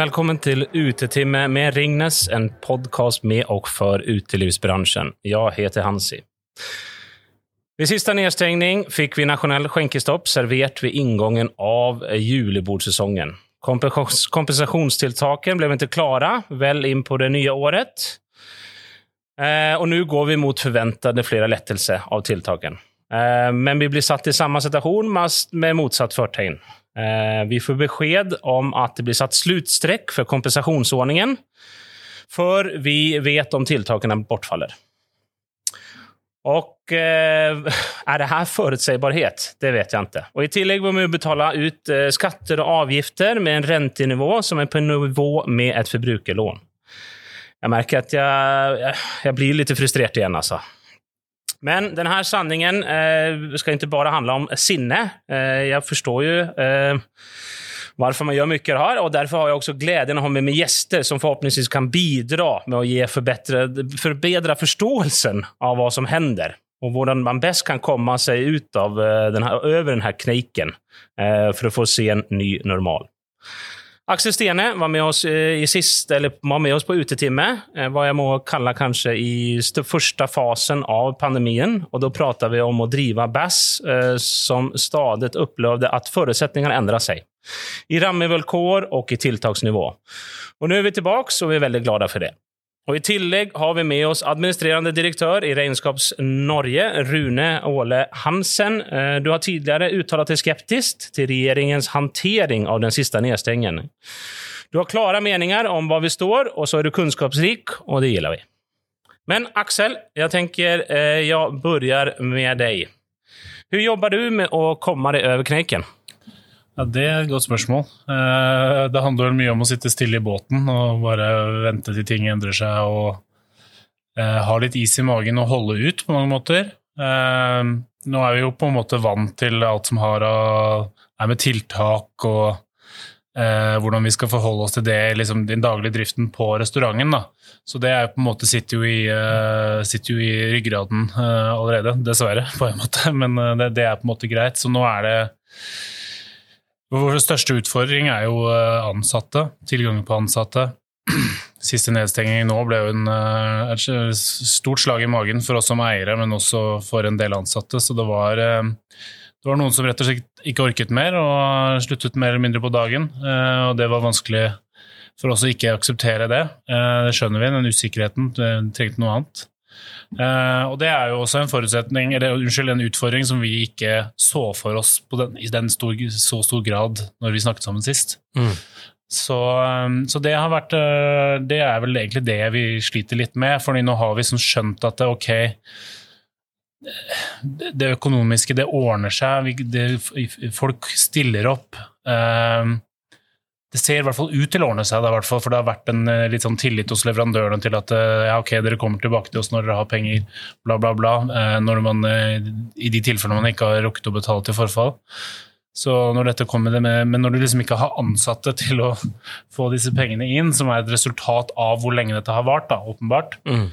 Välkommen til Utetimme med Ringnes, en podcast med og for utelivsbranschen. Jeg heter Hansi. Vid sista nedstängning fikk vi nationell skjenkestopp servert ved inngangen av julebordsäsongen. Kompensationstilltaken ble ikke klara vel in på det nye året. Eh, og nå går vi mot forventede flere lettelser av tiltaken. Eh, men vi blir satt i samme situation med motsatt förtecken. Eh, vi får besked om at det blir satt sluttstrekk for kompensasjonsordningen, for vi vet om tiltakene bortfaller. Og er det her forutsigbarhet? Det vet jeg ikke. Og I tillegg må vi betale ut eh, skatter og avgifter med en rentenivå som er på nivå med et forbrukerlån. Jeg merker at jeg, jeg blir litt frustrert igjen, Alltså. Men denne sanningen eh, skal ikke bare handle om sinne. Eh, forstår jo hvorfor eh, varför man gjør mye her, og derfor har jeg også gleden av å ha med meg gjester som forhåpentligvis kan bidra med å forbedre forståelsen av hva som hender. Og hvordan man best kan komme seg ut av eh, den här, över den här kniken eh, för att få se en ny normal. Axel Stene var med oss eh, i sist, eller var med oss på utetimme, hva jeg må kalla kanskje i første fasen av pandemien. Og Da pratar vi om å driva BAS eh, som stadig opplevde at forutsetningene ändrar seg. I rammevilkår og i tiltaksnivå. Og Nå er vi tilbake, og vi er veldig glade for det. Och I tillegg har vi med oss administrerende direktør i Regnskaps Norge, Rune Åle Hansen. Eh, du har tidligere uttalt deg skeptisk til regjeringens hantering av den sista nedstengen. Du har klara meningar om hva vi står og så er du kunskapsrik og det gillar vi. Men Axel, jeg tenker eh, jag börjar med deg. Hvordan jobber du med å komme deg over knekken? Ja, Det er et godt spørsmål. Eh, det handler mye om å sitte stille i båten og bare vente til ting endrer seg og eh, ha litt is i magen og holde ut på mange måter. Eh, nå er vi jo på en måte vant til alt som har av, er med tiltak og hvordan vi skal forholde oss til det liksom, den daglige driften på restauranten. Da. Så det er, på en måte sitter jo i, sitter jo i ryggraden allerede, dessverre, på en måte. Men det, det er på en måte greit. Så nå er det vår største utfordring er jo eh, ansatte, tilgangen på ansatte. Siste nedstenging nå ble jo en, eh, et stort slag i magen for oss som eiere, men også for en del ansatte. Så det var, eh, det var noen som rett og slett ikke orket mer og sluttet mer eller mindre på dagen. Og det var vanskelig for oss å ikke akseptere det. Det skjønner vi, den usikkerheten. Vi trengte noe annet. Uh, og Det er jo også en forutsetning, eller unnskyld, en utfordring som vi ikke så for oss den, i den stor, så stor grad når vi snakket sammen sist. Mm. Så, um, så, det har vært uh, Det er vel egentlig det vi sliter litt med, for nå har vi sånn skjønt at det, ok det økonomiske, det ordner seg. Det, folk stiller opp. Uh, det ser i hvert fall ut til å ordne seg, da, for det har vært en eh, litt sånn tillit hos leverandørene til at eh, ja, ok, dere kommer tilbake til oss når dere har penger, bla, bla, bla. Eh, når man, I de tilfellene man ikke har rukket å betale til forfall. Så når dette kommer det med, Men når du liksom ikke har ansatte til å få disse pengene inn, som er et resultat av hvor lenge dette har vart, da, åpenbart, mm.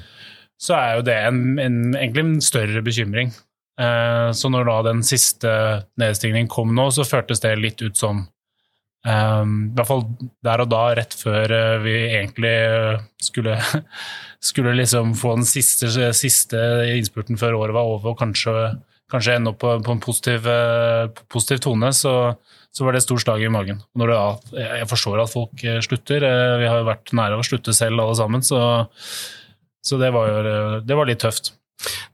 så er jo det en, en, egentlig en større bekymring. Så når da den siste nedstigningen kom nå, så føltes det litt ut som Um, I hvert fall der og da, rett før uh, vi egentlig uh, skulle, skulle liksom få den siste, siste, innspurten før året var over, og kanskje, kanskje ende opp på, på en positiv, uh, positiv tone, så, så, var det et stort slag i magen. Det, jeg forstår at folk slutter. vi har jo vært nære å slutte selv, alle sammen, så, så det, var, det var litt tøft.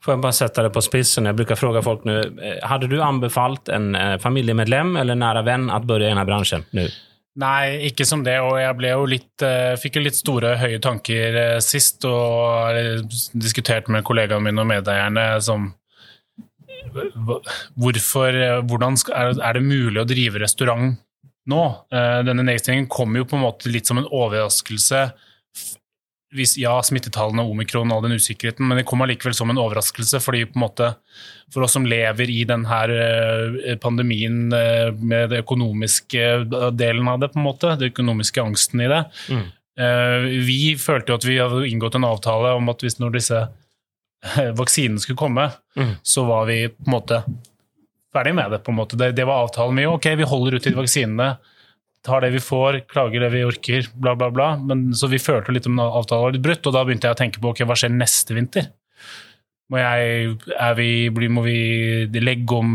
Får jag bara sätta det på spissen? Jag brukar fråga folk nu. hadde hade du anbefalt en familiemedlem familjemedlem eller nära vän att börja i den här branschen nu? Nei, ikke som det. Og jeg jo litt, uh, fikk jo litt store, høye tanker sist. Og diskutert med kollegaene mine og medeierne som Hvorfor hvordan skal, er, det mulig å drive restaurant nå? Denne nedstengingen kom jo på en måte litt som en overraskelse hvis, ja, smittetallene, omikron og den usikkerheten, men det kom allikevel som en overraskelse. fordi på en måte, For oss som lever i denne eh, pandemien eh, med det økonomiske eh, delen av det, på en måte, det økonomiske angsten i det mm. Vi følte jo at vi hadde inngått en avtale om at hvis når disse vaksinene skulle komme, mm. så var vi på en måte ferdig med det. på en måte. Det, det var avtalen med ok, vi holder ut til vaksinene tar det vi får, klager det vi orker, bla, bla, bla. Men, så vi følte litt om avtalen var litt brutt, og da begynte jeg å tenke på ok, hva skjer neste vinter? Må, jeg, vi, må vi legge om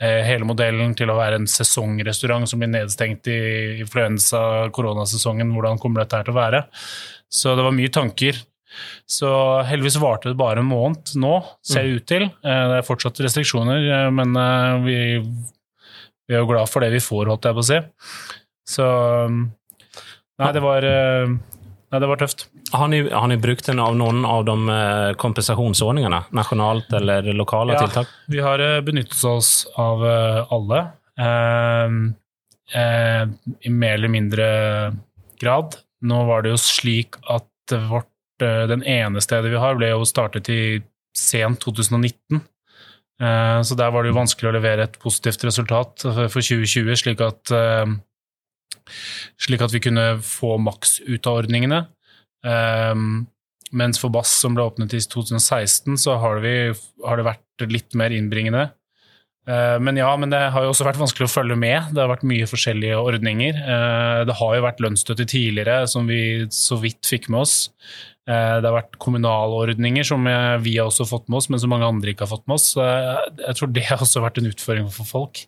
eh, hele modellen til å være en sesongrestaurant som blir nedstengt i influensa-koronasesongen? Hvordan kommer dette her til å være? Så det var mye tanker. Så heldigvis varte det bare en måned nå, ser det ut til. Eh, det er fortsatt restriksjoner, eh, men eh, vi, vi er jo glad for det vi får, holdt jeg på å si. Så Nei, det var, nei, det var tøft. Har ni, har ni brukt noen av de kompensasjonsordningene? Nasjonalt eller lokale ja, tiltak? Vi har benyttet oss av alle. Eh, eh, I mer eller mindre grad. Nå var det jo slik at vårt Eh, den ene stedet vi har, ble jo startet i sent 2019. Eh, så der var det jo vanskelig å levere et positivt resultat for 2020, slik at, eh, slik at vi kunne få maks ut av ordningene. Mens for Bass, som ble åpnet i 2016, så har, vi, har det vært litt mer innbringende. Men ja, men det har jo også vært vanskelig å følge med. Det har vært mye forskjellige ordninger. Det har jo vært lønnsstøtte tidligere, som vi så vidt fikk med oss. Det har vært kommunale ordninger som vi har også fått med oss, men som mange andre ikke har fått med oss. Jeg tror det har også vært en utfordring for folk.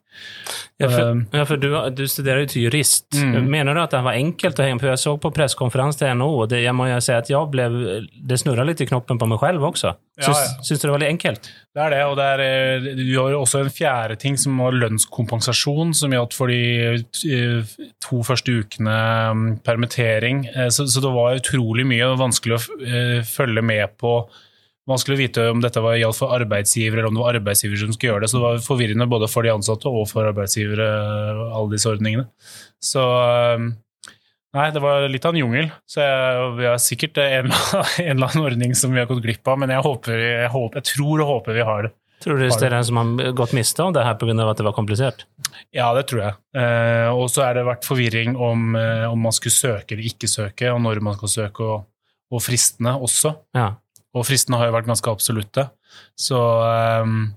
Ja, for, eh, ja, for du, du, studerer jo til jurist. Mm. Mener du at det var enkelt å henge på? Jeg så på pressekonferanse til NHO, og det, jeg må jo si at jeg ble, det snurra litt i knoppen på meg selv også. Syns, ja, ja. syns du det var litt enkelt? Det er det, og det er, eh, du har også en fjerde ting som var lønnskompensasjon, som gjaldt for de to første ukene mm, permittering. Så, så det var utrolig mye og vanskelig å følge med på Vanskelig å vite om dette var gjaldt for arbeidsgiver, eller om det var arbeidsgiver som skulle gjøre det. Så det var forvirrende både for de ansatte og for arbeidsgivere, alle disse ordningene. Så uh, Nei, det var litt av en jungel. Så jeg, vi har sikkert en, en, eller annen ordning som vi har gått glipp av, men jeg, håper, jeg, håper, jeg tror og håper vi har det. Tror du det er en som har gått miste om det her pga. at det var komplisert? Ja, det tror jeg. Eh, og så er det vært forvirring om, eh, om man skulle søke eller ikke søke, og når man skal søke. og og fristene også. Ja. Og fristene har jo vært ganske absolutte. Så um,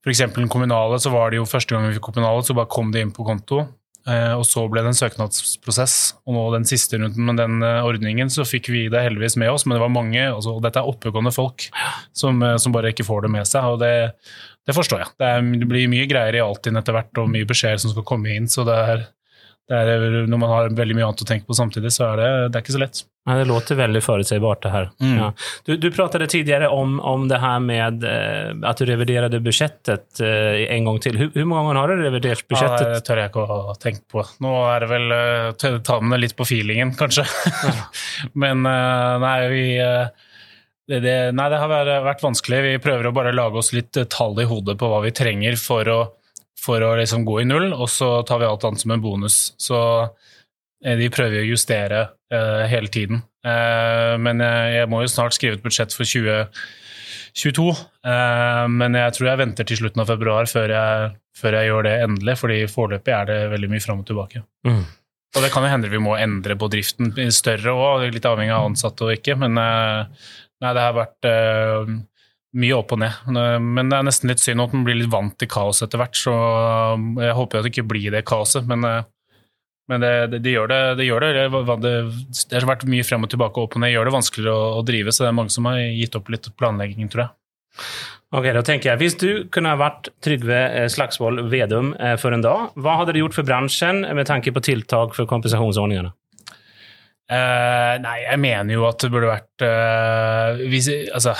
for eksempel den kommunale, så var det jo første gang vi fikk kommunale, så bare kom det inn på konto. Uh, og så ble det en søknadsprosess. Og nå den siste runden med den uh, ordningen, så fikk vi det heldigvis med oss, men det var mange, altså, og dette er oppegående folk, som, uh, som, bare ikke får det med seg. Og det, det forstår jeg. Det, er, det, blir mye greier i Altinn etter hvert, og mye beskjeder som skal komme inn. så det er, er, når man har veldig mye annet å tenke på samtidig, så er det, det er ikke så lett. Nei, det låter veldig forutsigbart, det her. Mm. Ja. Du, du pratet tidligere om, om det her med eh, at du reviderte budsjettet eh, en gang til. Hvor mange ganger har du revidert budsjettet? Ja, det tør jeg ikke å ha tenkt på. Nå er det vel uh, ta med det litt på feelingen, kanskje. Ja. Men uh, nei, vi uh, det, det, nei, det har vært vanskelig. Vi prøver å bare lage oss litt tall i hodet på hva vi trenger for å, for å liksom gå i null, og så tar vi alt annet som en bonus. Så de prøver å justere uh, hele tiden. Uh, men jeg, jeg, må jo snart skrive et budsjett for 2022. Uh, men jeg tror jeg venter til slutten av februar før jeg, før jeg gjør det endelig, fordi foreløpig er det veldig mye fram og tilbake. Mm. Og det kan jo hende vi må endre på driften større òg, litt avhengig av ansatte og ikke. Men nei, det har vært mye opp og ned. Men det er nesten litt synd at man blir litt vant til kaos etter hvert, så jeg håper at det ikke blir det kaoset. Men men det, det, det, gjør det, det, gjør det, det, har vært mye frem og tilbake opp og ned. Det gjør det vanskeligere å, å, drive, så det er mange som har gitt opp litt planlegging, tror jeg. Ok, da tenker jeg, Hvis du kunne ha vært Trygve eh, Slagsvold Vedum eh, for en dag, hva hadde du gjort for bransjen med tanke på tiltak for kompensasjonsordningene? Uh, nei, jeg mener jo at det burde vært uh, hvis, Altså,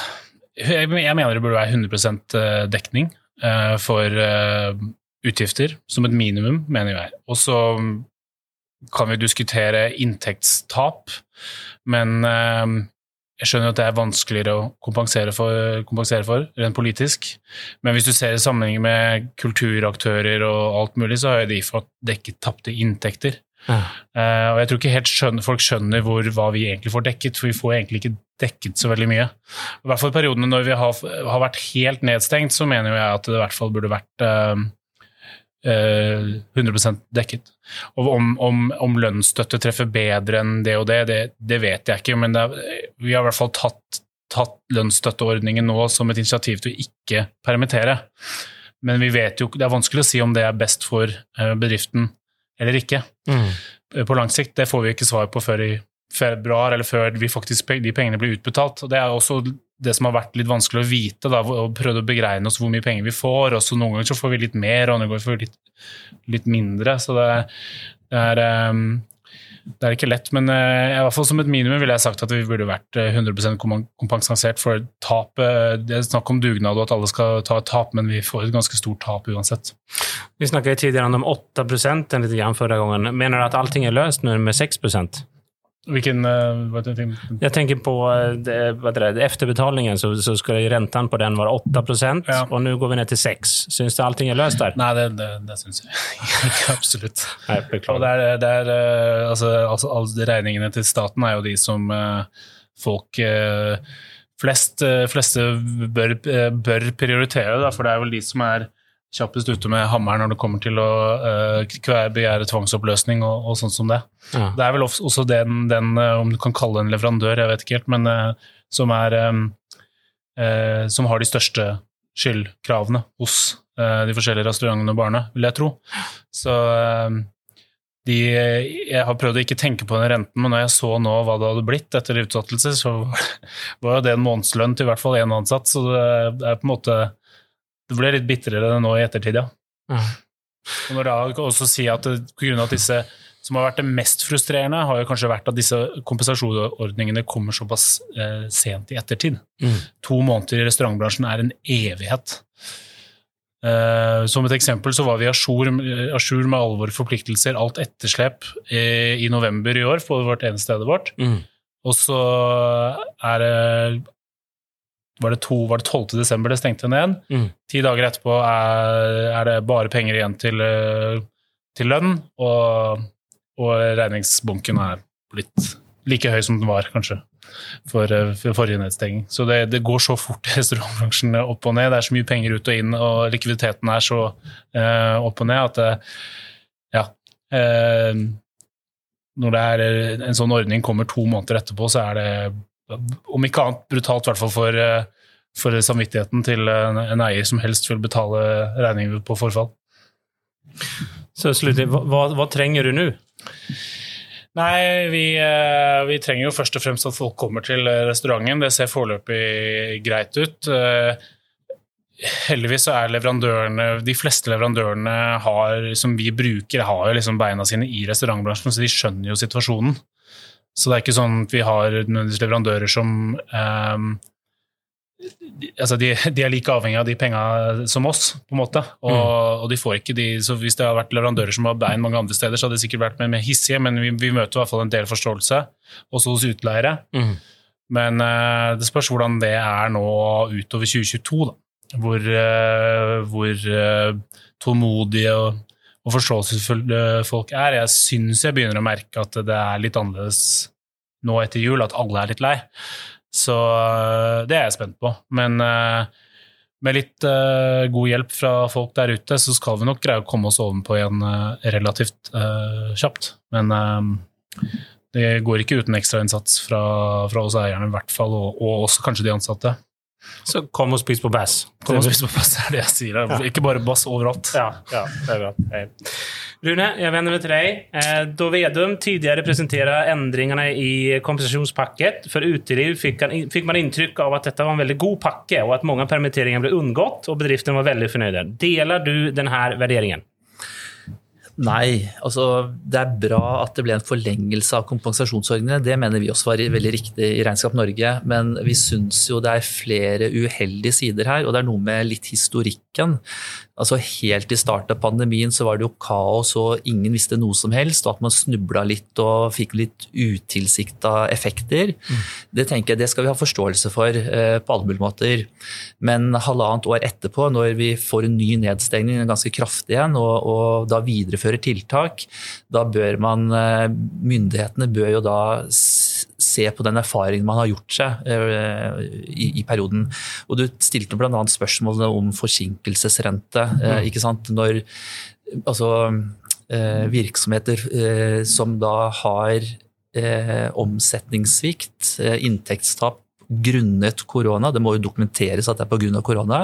jeg, mener det burde være 100% dekning uh, for utgifter, som et minimum, mener jeg. Og så kan vi diskutere inntektstap, men eh, jeg skjønner at det er vanskeligere å kompensere for, kompensere for, rent politisk. Men hvis du ser i sammenheng med kulturaktører og alt mulig, så har de fått dekket tapte inntekter. Ja. Uh, og jeg tror ikke helt skjønner, folk skjønner hvor, hva vi egentlig får dekket, for vi får egentlig ikke dekket så veldig mye. I hvert fall i periodene når vi har, har, vært helt nedstengt, så mener jeg at det i hvert fall burde vært uh, 100 eh, dekket. Og om, om, om, lønnsstøtte treffer bedre enn det og det, det, det vet jeg ikke. Men er, vi har i hvert fall tatt, tatt, lønnsstøtteordningen nå som et initiativ til å ikke permittere. Men vi vet jo, det er vanskelig å si om det er best for eh, bedriften eller ikke. Mm. På lang sikt, det får vi ikke svar på før i februar, eller før vi faktisk, de pengene blir utbetalt. Og det er også det som har vært litt vanskelig å vite, da, og prøvd å begregne oss hvor mye penger vi får. og så Noen ganger så får vi litt mer, og andre ganger får vi litt, litt mindre. Så det, det er um, det er ikke lett, men uh, i hvert fall som et minimum ville jeg sagt at vi burde vært 100% kompensert for tapet. Det er snakk om dugnad og at alle skal ta et tap, men vi får et ganske stort tap uansett. Vi snakket tidligere om 8% litt grann forrige gangen. Mener du at allting er løst nå med 6 Hvilken uh, Jeg tenker på det, det, efterbetalingen, så, så skal renten på den være 8 ja. og nå går vi ned til 6 Syns du allting er løst der? Nei, det, det, det syns jeg ikke. Absolutt. Nei, beklager. det er, det er, altså, altså, regningene til staten er jo de som folk flest, fleste bør, bør prioritere, da, for det er vel de som er kjappest ute med hammeren når det kommer til å uh, begjære tvangsoppløsning og, og sånt som det. Ja. Det er vel også den, den, eh, om du kan kalle en leverandør, jeg vet ikke helt, men uh, som, er, um, uh, som har de største skyldkravene hos de forskjellige restaurantene og barna, vil jeg tro. Så de, jeg har prøvd å ikke tenke på den renten, men når jeg så nå hva det hadde blitt etter utsattelse, så var det en månedslønn til i hvert fall én ansatt, så det er på en måte det ble litt bitrere nå i ettertid, ja. ja. Og når da også si at pga. at disse som har vært det mest frustrerende, har jo kanskje vært at disse kompensasjonsordningene kommer såpass eh, sent i ettertid. Mm. To måneder i restaurantbransjen er en evighet. Eh, som et eksempel så var vi à jour med våre forpliktelser, alt etterslep, eh, i november i år på vårt ene stedet vårt. Mm. Og så er det var det, to, var det 12. desember det stengte ned. Mm. Ti dager etterpå er, er, det bare penger igjen til, eh, til lønn, og, og, regningsbunken er blitt like høy som den var, kanskje, for, eh, for forrige nedstenging. Så det, det, går så fort i restaurantbransjen opp og ned. Det er så mye penger ut og inn, og likviditeten er så eh, opp og ned at det, ja eh, Når det er en sånn ordning kommer to måneder etterpå, så er det om ikke annet brutalt, i hvert fall for, eh, for samvittigheten til en eier som helst vil betale regningen på forfall. Så slutt, hva, hva trenger du nå? Nei, vi, eh, vi, trenger jo først og fremst at folk kommer til restauranten. Det ser foreløpig greit ut. Eh, heldigvis så er leverandørene De fleste leverandørene har, som vi bruker, har jo liksom beina sine i restaurantbransjen, så de skjønner jo situasjonen. Så det er ikke sånn at vi har leverandører som um, altså de, de, er like avhengig av de penga som oss, på en måte. Og, mm. og, de får ikke de, så Hvis det hadde vært leverandører som har bein mange andre steder, så hadde det sikkert vært mer, mer hissige, men vi, vi, møter i hvert fall en del forståelse, også hos utleiere. Mm. Men uh, det spørs hvordan det er nå utover 2022, da. Hvor, uh, hvor uh, tålmodige og og forståelsesfulle folk er. Jeg syns jeg begynner å merke at det er litt annerledes nå etter jul, at alle er litt lei. Så øh, det er jeg spent på. Men øh, med litt uh, god hjelp fra folk der ute, så skal vi nok greie å komme oss ovenpå igjen relativt kjapt. Men det går ikke uten ekstrainnsats fra, fra oss eierne, i hvert fall, og, og også kanskje de ansatte. Så kom og spis på bass. Kom og spis på bass, er det jeg sier. Ja. Ikke bare bass overalt. Ja, ja, det er bra. Rune, jeg vender meg til deg. Eh, da Vedum tidligere presenterte endringene i kompensasjonspakket for uteliv, fikk, man inntrykk av at dette var en veldig god pakke, og at mange permitteringer ble unngått, og bedriften var veldig fornøyde. Deler du denne vurderingen? Nei, altså det er bra at det ble en forlengelse av kompensasjonsordningene. Det mener vi også var veldig riktig i Regnskap Norge. Men vi syns jo det er flere uheldige sider her, og det er noe med litt historikken. Altså Helt i starten av pandemien så var det jo kaos og ingen visste noe som helst. Og at man snubla litt og fikk litt utilsikta effekter. Mm. Det tenker jeg det skal vi ha forståelse for eh, på alle mulige måter. Men halvannet år etterpå, når vi får en ny nedstengning, ganske kraftig igjen, og, og da viderefører tiltak, da bør man eh, Myndighetene bør jo da se på den erfaringen man har gjort seg uh, i, i, perioden. Og Du stilte bl.a. spørsmålene om forsinkelsesrente. Uh, ikke sant? Når altså, virksomheter som da har omsetningssvikt, inntektstap grunnet korona, det må jo dokumenteres at det er pga. korona,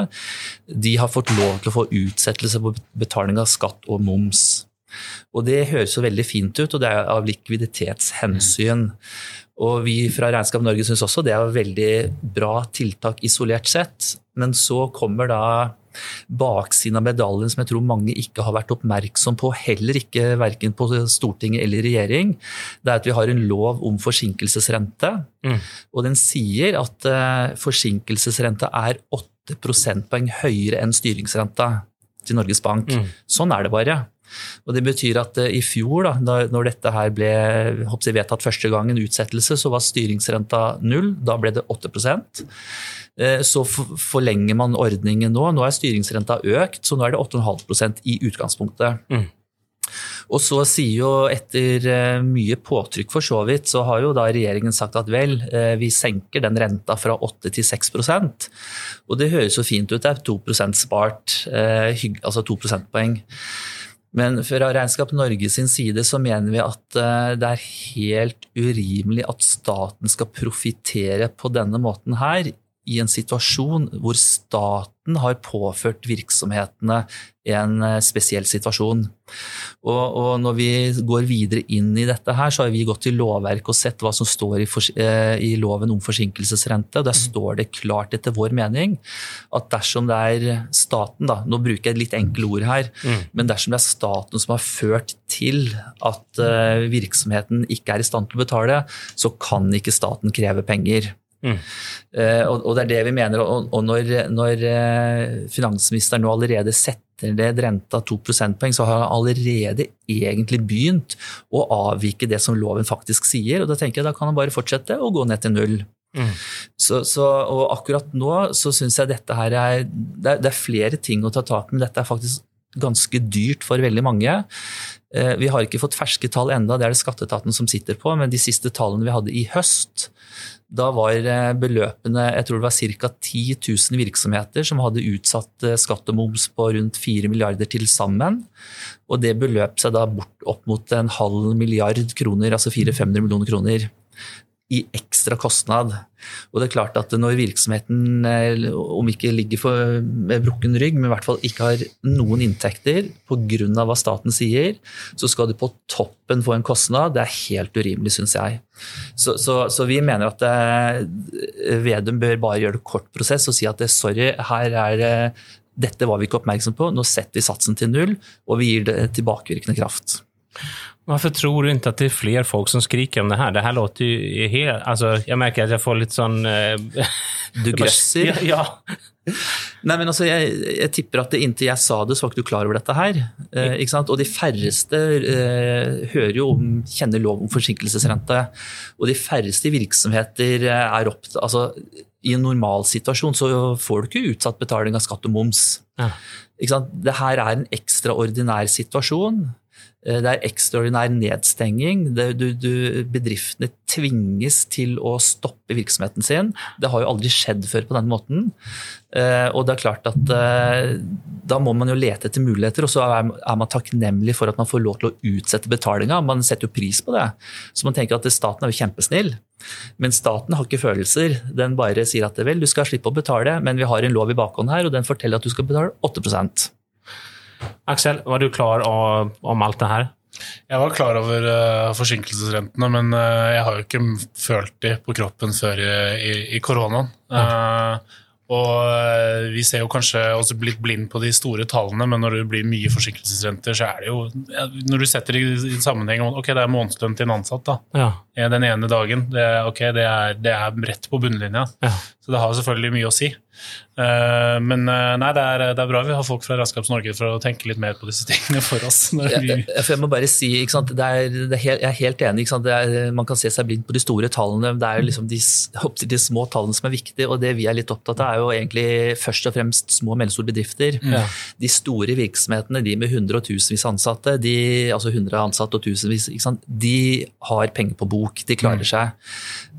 de har fått lov til å få utsettelse på betaling av skatt og moms. Og det høres jo veldig fint ut, og det er av likviditetshensyn. Og vi fra Regnskap Norge syns også det er veldig bra tiltak isolert sett. Men så kommer da baksiden av medaljen som jeg tror mange ikke har vært oppmerksom på, heller ikke verken på Stortinget eller regjering, det er at vi har en lov om forsinkelsesrente. Mm. Og den sier at uh, forsinkelsesrenta er 8 prosentpoeng høyere enn styringsrenta til Norges Bank. Mm. Sånn er det bare. Og Det betyr at uh, i fjor, da når dette her ble jeg, vedtatt første gang, en utsettelse, så var styringsrenta null. Da ble det 8 uh, Så forlenger man ordningen nå. Nå er styringsrenta økt, så nå er det 8,5% i utgangspunktet. Mm. Og så sier jo etter uh, mye påtrykk for så vidt, så har jo da regjeringen sagt at vel, vi senker den renta fra 8 til 6% Og det høres jo fint ut, det er 2 spart, altså 2 prosentpoeng. Men fra Regnskap Norge sin side så mener vi at eh, det er helt urimelig at staten skal profitere på denne måten her i en situasjon hvor staten har påført virksomhetene en eh, spesiell situasjon. Og, og, når vi går videre inn i dette, her, så har vi gått til lovverket og sett hva som står i, for, eh, i loven om forsinkelsesrente. og Der står det klart etter vår mening at dersom det er staten, da, nå bruker jeg et litt enkle ord her, mm. men dersom det er staten som har ført til at uh, virksomheten ikke er i stand til å betale, så kan ikke staten kreve penger. Mm. Uh, og, og, det er det vi mener. Og, og når, når uh, finansministeren nå allerede setter ned renta to prosentpoeng, så har han allerede egentlig begynt å avvike det som loven faktisk sier. Og da tenker jeg da kan han bare fortsette å gå ned til null. Mm. Så, så, og akkurat nå så syns jeg dette her er det, er det, er flere ting å ta tak i, men dette er faktisk ganske dyrt for veldig mange. Uh, vi har ikke fått ferske tall enda, det er det skatteetaten som sitter på, men de siste tallene vi hadde i høst, da var eh, beløpene jeg tror det var ca. 10 000 virksomheter som hadde utsatt eh, skatt og moms på rundt 4 milliarder til sammen. Og det beløp seg da bort opp mot en halv milliard kroner, altså 400-500 millioner kroner i ekstra kostnad. Og det er klart at når virksomheten, eh, om ikke ligger for, med brukken rygg, men i hvert fall ikke har noen inntekter pga. hva staten sier, så skal du på toppen få en kostnad. Det er helt urimelig, syns jeg. Så, så, så, vi mener at det, eh, Vedum bør bare gjøre det kort prosess og si at det, sorry, her er det dette var vi ikke oppmerksom på, nå setter vi satsen til null, og vi gir det tilbakevirkende kraft. Hvorfor tror du ikke at det er flere folk som skriker om det her? Det her låter jo helt altså, Jeg merker at jeg får litt sånn uh, Du grøsser? Ja. ja. Nei, men altså, jeg, jeg, tipper at det, inntil jeg sa det, så var ikke du klar over dette her. Eh, ikke sant? Og de færreste eh, hører jo om, kjenner lov om forsinkelsesrente. Og de færreste virksomheter er opptatt altså, I en normalsituasjon så får du ikke utsatt betaling av skatt og moms. Ja. Ikke sant? Det her er en ekstraordinær situasjon. Eh, det er ekstraordinær nedstenging. Det, du, du, bedriftene tvinges til å stoppe virksomheten sin. Det har jo aldri skjedd før på den måten. Eh, og det er klart at eh, da må man jo lete etter muligheter, og så er, man takknemlig for at man får lov til å utsette betalinga. Man setter jo pris på det. Så man tenker at staten er jo kjempesnill. Men staten har ikke følelser. Den bare sier at vel, du skal slippe å betale, men vi har en lov i bakhånd her, og den forteller at du skal betale 8 Aksel, var du klar om alt det her? Jeg var klar over uh, forsinkelsesrentene, men uh, jeg har jo ikke følt de på kroppen før i, i, i koronaen. Uh, og vi ser jo kanskje også blitt blind på de store tallene, men når det blir mye forsinkelsesrenter, så er det jo Når du setter det i sammenheng Ok, det er månedslønn til en ansatt da, ja. den ene dagen. Det, ok, det er, det er rett på bunnlinja. Ja. Så det har selvfølgelig mye å si. Uh, men uh, nei, det er, det er, bra vi har folk fra Raskaps Norge for å tenke litt mer på disse tingene for oss. Ja, Jeg, må bare si, er, er helt, Jeg er helt enig. Er, man kan se seg blind på de store tallene. Det er jo liksom de, de, små tallene som er viktige. og Det vi er litt opptatt av, er jo egentlig først og fremst små og mellomstore bedrifter. Ja. De store virksomhetene, de med hundre og tusenvis ansatte, de, altså hundre ansatte og tusenvis, de har penger på bok. De klarer mm. seg.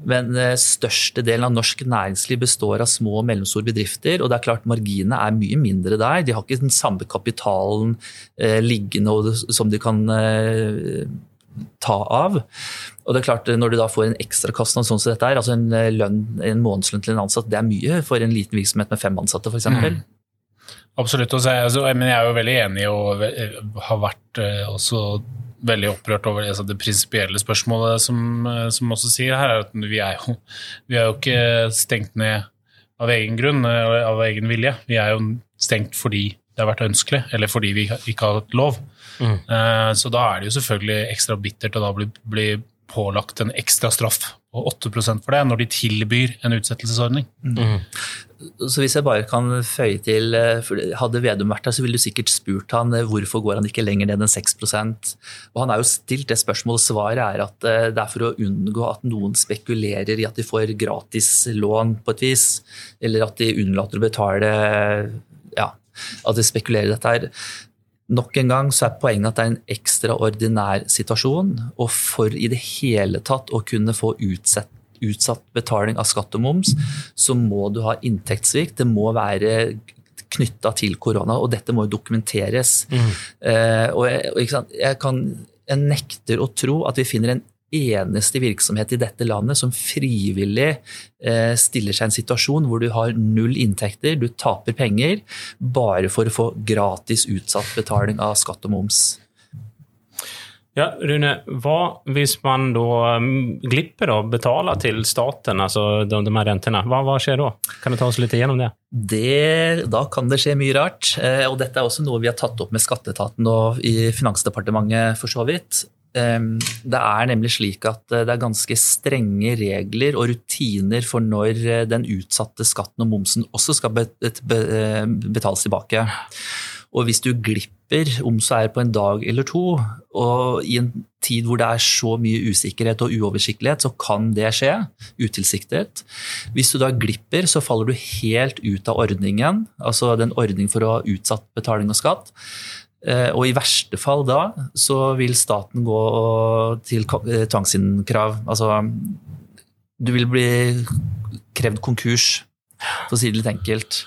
Men uh, største delen av norsk næringsliv består av små og mellomstore bedrifter. Og det er klart marginene er mye mindre der. De har ikke den samme kapitalen eh, liggende som de kan eh, ta av. Og det er klart, Når du da får en ekstrakostnad sånn som dette er, altså en, lønn, en månedslønn til en ansatt, det er mye for en liten virksomhet med fem ansatte f.eks. Mm. Absolutt. Altså, men jeg er jo veldig enig og har vært eh, også veldig opprørt over det, det prinsipielle spørsmålet som, eh, som også sier her, er at vi er, jo, vi er jo ikke stengt ned av egen grunn, eh, av egen vilje. Vi er jo stengt fordi det har vært ønskelig, eller fordi vi ikke har hatt lov. Mm. Uh, så da er det jo selvfølgelig ekstra bittert å da bli, bli pålagt en ekstra straff på 8% for det, når de tilbyr en utsettelsesordning. Mm. Så hvis jeg bare kan føye til, eh, Hadde Vedum vært her, så ville du sikkert spurt han eh, hvorfor går han ikke lenger ned enn 6 Og Han er jo stilt det spørsmålet. Svaret er at eh, det er for å unngå at noen spekulerer i at de får gratis lån på et vis, eller at de unnlater å betale ja, At de spekulerer i dette her. Nok en gang så er poenget at det er en ekstraordinær situasjon. Og for i det hele tatt å kunne få utsett, utsatt betaling av skatt og moms, så må du ha inntektssvikt. Det må være knytta til korona, og dette må jo dokumenteres. Mm. Eh, og jeg, jeg, kan, jeg nekter å tro at vi finner en eneste virksomhet i dette landet som frivillig eh, stiller seg i en situasjon hvor du har null inntekter, du taper penger, bare for å få gratis utsatt betaling av skatt og moms. Ja, Rune, hva hvis man da mm, glipper å betale til staten, altså de, de her rentene? Hva, hva, skjer da? Kan du ta oss litt igjennom det? det? Da kan det skje mye rart. Eh, og dette er også noe vi har tatt opp med skatteetaten og i Finansdepartementet, for så vidt. Det er nemlig slik at eh, det er ganske strenge regler og rutiner for når eh, den utsatte skatten og momsen også skal betales tilbake. Og hvis du glipper, om så er på en dag eller to, og i en tid hvor det er så mye usikkerhet og uoversiktlighet, så kan det skje utilsiktet. Hvis du da glipper, så faller du helt ut av ordningen, altså den ordning for å ha utsatt betaling og skatt. Eh, og i verste fall da så vil staten gå til eh, tvangsinnkrav. Altså du vil bli krevd konkurs, for å si det litt enkelt.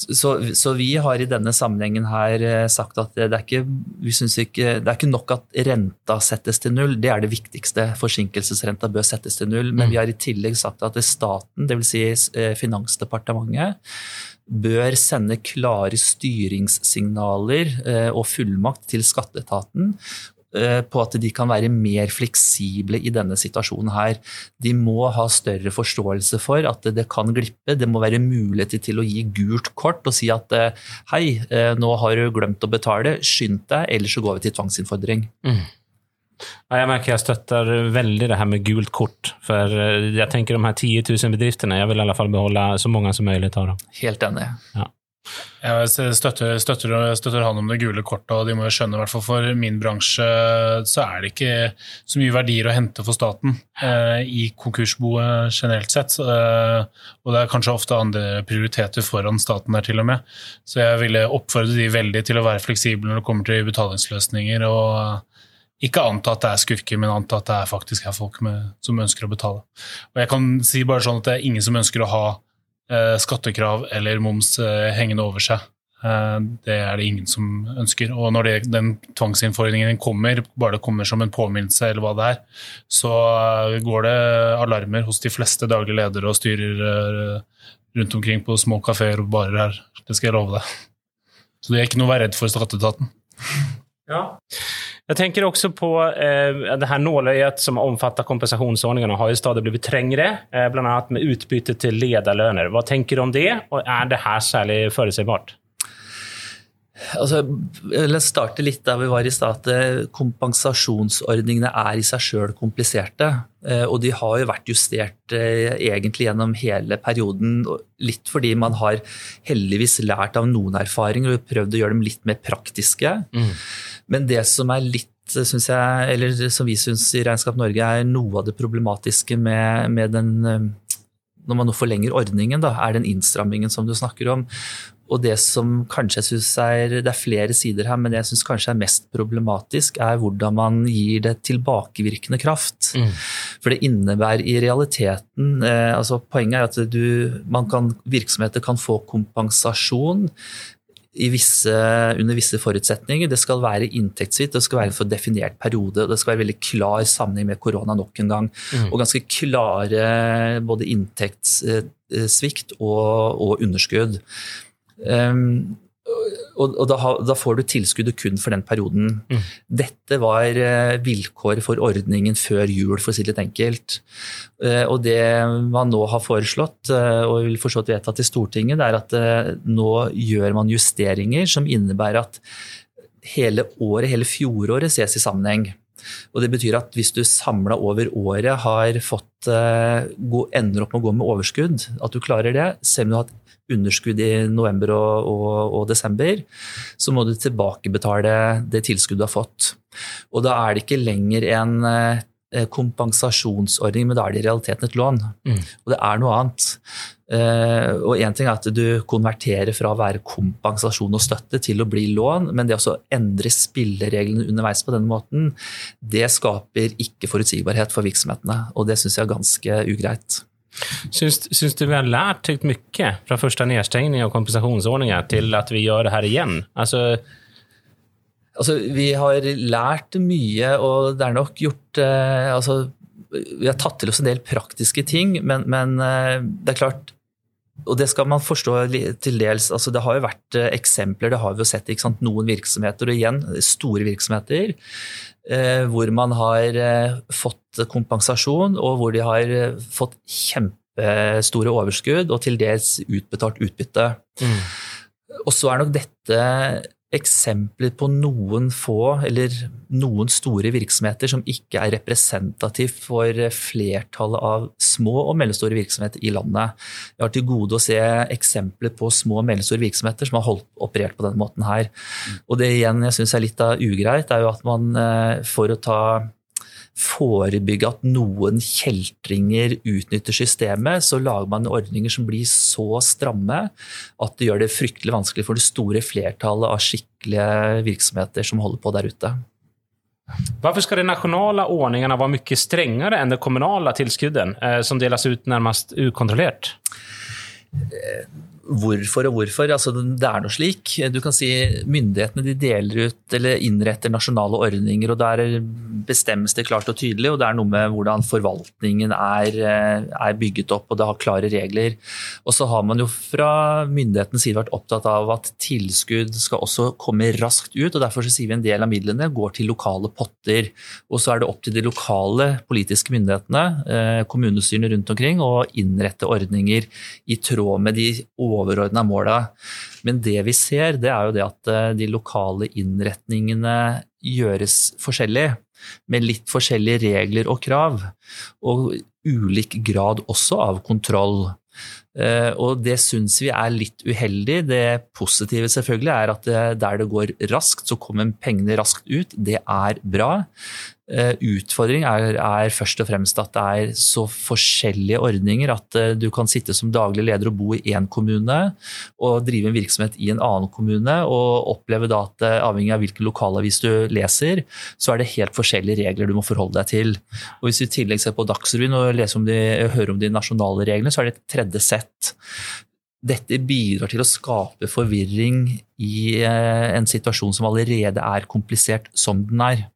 Så, så, vi har i denne sammenhengen her eh, sagt at det er, ikke, ikke, det er ikke nok at renta settes til null, det er det viktigste. Forsinkelsesrenta bør settes til null. Men mm. vi har i tillegg sagt at staten, dvs. Si Finansdepartementet, bør sende klare styringssignaler eh, og fullmakt til skatteetaten eh, på at de kan være mer fleksible i denne situasjonen her. De må ha større forståelse for at det kan glippe. Det må være muligheter til å gi gult kort og si at eh, hei, nå har du glemt å betale, skynd deg, ellers så går vi til tvangsinnfordring. Mm. Jeg merker jeg støtter veldig det her med gult kort. For eh, jeg tenker de her 10 000 bedriftene, jeg vil i alle fall beholde så mange som mulig av dem. Helt enig. Ja. Jeg støtter, støtter, støtter, han om det gule kortet, og de må jo skjønne, i hvert fall for min bransje, så er det ikke så mye verdier å hente for staten eh, i konkursboet generelt sett. Eh, og det er kanskje ofte andre prioriteter foran staten der, til og med. Så jeg ville oppfordre de veldig til å være fleksible når det kommer til betalingsløsninger. og ikke anta at det er skurker, men anta at det er faktisk er folk med, som ønsker å betale. Og jeg kan si bare sånn at det er ingen som ønsker å ha eh, skattekrav eller moms eh, hengende over seg. Eh, det er det ingen som ønsker. Og når det, den tvangsinnfordringen kommer, bare det kommer som en påminnelse eller hva det er, så eh, går det alarmer hos de fleste daglige ledere og styrer eh, rundt omkring på små kafeer og barer her. Det skal jeg love deg. Så det er ikke noe å være redd for skatteetaten. Ja. Jeg tenker også på eh, det her nåløyet som omfatter kompensasjonsordningene, har jo stadig blitt trengere, eh, bl.a. med utbytte til lederlønner. Hva tenker du om det, og er det her særlig forutsigbart? Altså, la oss starte litt der vi var i stad. Kompensasjonsordningene er i seg sjøl kompliserte. Eh, og de har jo vært justert eh, egentlig gjennom hele perioden. Litt fordi man har heldigvis lært av noen erfaringer og prøvd å gjøre dem litt mer praktiske. Mm. Men det som er litt synes jeg, eller som vi syns i Regnskap Norge er noe av det problematiske med, med den eh, når man nå forlenger ordningen, da, er den innstrammingen som du snakker om. Og det som kanskje jeg synes er Det er flere sider her, men det jeg syns kanskje er mest problematisk, er hvordan man gir det tilbakevirkende kraft. Mm. For det innebærer i realiteten eh, altså Poenget er at du, kan, virksomheter kan få kompensasjon visse, under visse forutsetninger. Det skal være inntektssvikt, det skal være for definert periode. Det skal være veldig klar sammenheng med korona nok en gang. Mm. Og ganske klare både inntektssvikt og, og underskudd. Um, Og, og da, da, får du tilskuddet kun for den perioden. Mm. Dette var uh, vilkår for ordningen før jul, for å si det litt enkelt. Uh, og det man nå har foreslått, uh, og vil forstått vedtatt i Stortinget, det er at nå gjør man justeringer som innebærer at hele året, hele fjoråret, ses i sammenheng. Og Det betyr at hvis du samla over året har fått, ender opp med å gå med overskudd, at du klarer det, selv om du har hatt underskudd i november og, og, og, desember, så må du tilbakebetale det tilskuddet du har fått. Og da er det ikke lenger en eh, kompensasjonsordning, men da er det i realiteten et lån. Mm. Og det er noe annet. Uh, og Én ting er at du konverterer fra å være kompensasjon og støtte til å bli lån, men det å endre spillereglene underveis på denne måten, det skaper ikke forutsigbarhet for virksomhetene. Og det syns jeg er ganske ugreit. Syns, du vi har lært mye fra første nedstengning av kompensasjonsordninger til at vi gjør det her igjen? Altså, altså, vi har lært mye, og det er nok gjort eh, altså, Vi har tatt til oss en del praktiske ting, men, men eh, det er klart og det skal man forstå til dels. altså Det har jo vært eh, eksempler, det har vi jo sett. Noen virksomheter, og igjen store virksomheter, Eh, hvor man har eh, fått kompensasjon, og hvor de har eh, fått kjempestore overskudd og til dels utbetalt utbytte. Mm. Og så er nok dette eksempler på noen få eller noen store virksomheter som ikke er representativ for flertallet av små og mellomstore virksomheter i landet. Jeg har til gode å se eksempler på små og mellomstore virksomheter som har holdt, operert på denne måten her. Og det igjen jeg syns er litt av ugreit, er jo at man eh, for å ta forebygge at noen kjeltringer utnytter systemet, så lager man ordninger som blir så stramme at det gjør det fryktelig vanskelig for det store flertallet av skikkelige virksomheter som holder på der ute. Hvorfor skal de nasjonale ordningene være mye strengere enn det kommunale tilskuddet, eh, som deles ut nærmest ukontrollert? Hvorfor og hvorfor. Altså, det er noe slik. Du kan si Myndighetene de deler ut eller innretter nasjonale ordninger, og der bestemmes det klart og tydelig. og Det er noe med hvordan forvaltningen er, eh, er bygget opp, og det har klare regler. Og så har man jo fra myndighetens side vært opptatt av at tilskudd skal også komme raskt ut. og Derfor sier vi en del av midlene går til lokale potter. Og så er det opp til de lokale politiske myndighetene, eh, kommunestyrene rundt omkring, å innrette ordninger i tråd med de overordna måla. Men det vi ser, det er jo det at eh, de lokale innretningene gjøres forskjellig. Med litt forskjellige regler og krav. Og ulik grad også av kontroll. Eh, og det syns vi er litt uheldig. Det positive selvfølgelig er at eh, der det går raskt, så kommer pengene raskt ut. Det er bra. Eh, utfordring er, er, først og fremst at det er så forskjellige ordninger at eh, du kan sitte som daglig leder og bo i én kommune og drive en virksomhet i en annen kommune og oppleve da at eh, avhengig av hvilken lokalavis du leser, så er det helt forskjellige regler du må forholde deg til. Og Hvis du i tillegg ser på Dagsrevyen og om de, hører om de nasjonale reglene, så er det et tredje sett. Dette bidrar til å skape forvirring i en situasjon som allerede er komplisert som den er.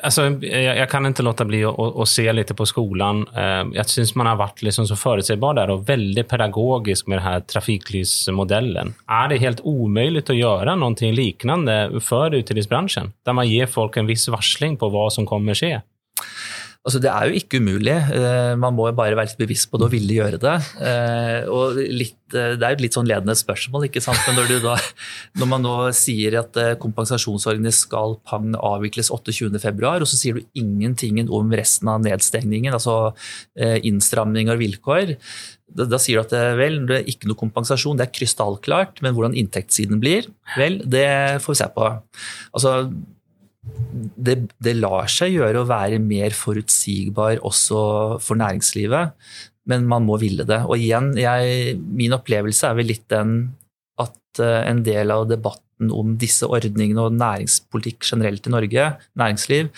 Alltså, jeg, jeg, kan ikke låta bli å, å, å se litt på skolen. Eh, jeg syns man har vært liksom så forutsigbar der og veldig pedagogisk med denne trafikklysmodellen. Er det helt umulig å gjøre noe lignende for utelivsbransjen? Der man gir folk en viss varsling på hva som kommer skje? Altså, det er jo ikke umulig. Eh, man må jo bare være litt bevisst på det og ville gjøre det. Eh, og litt, eh, det er jo et litt sånn ledende spørsmål, ikke sant? men når, da, når man nå sier at kompensasjonsordningene skal pang avvikles 28.2, og så sier du ingenting om resten av nedstengningen, altså innstramning og vilkår, da, da, sier du at vel, det er ikke noe kompensasjon, det er krystallklart, men hvordan inntektssiden blir, vel, det får vi se på. Altså, det, det, lar seg gjøre å være mer forutsigbar også for næringslivet, men man må ville det. Og igjen, jeg, min opplevelse er vel litt den at eh, en del av debatten om disse ordningene og næringspolitikk generelt i Norge, næringsliv,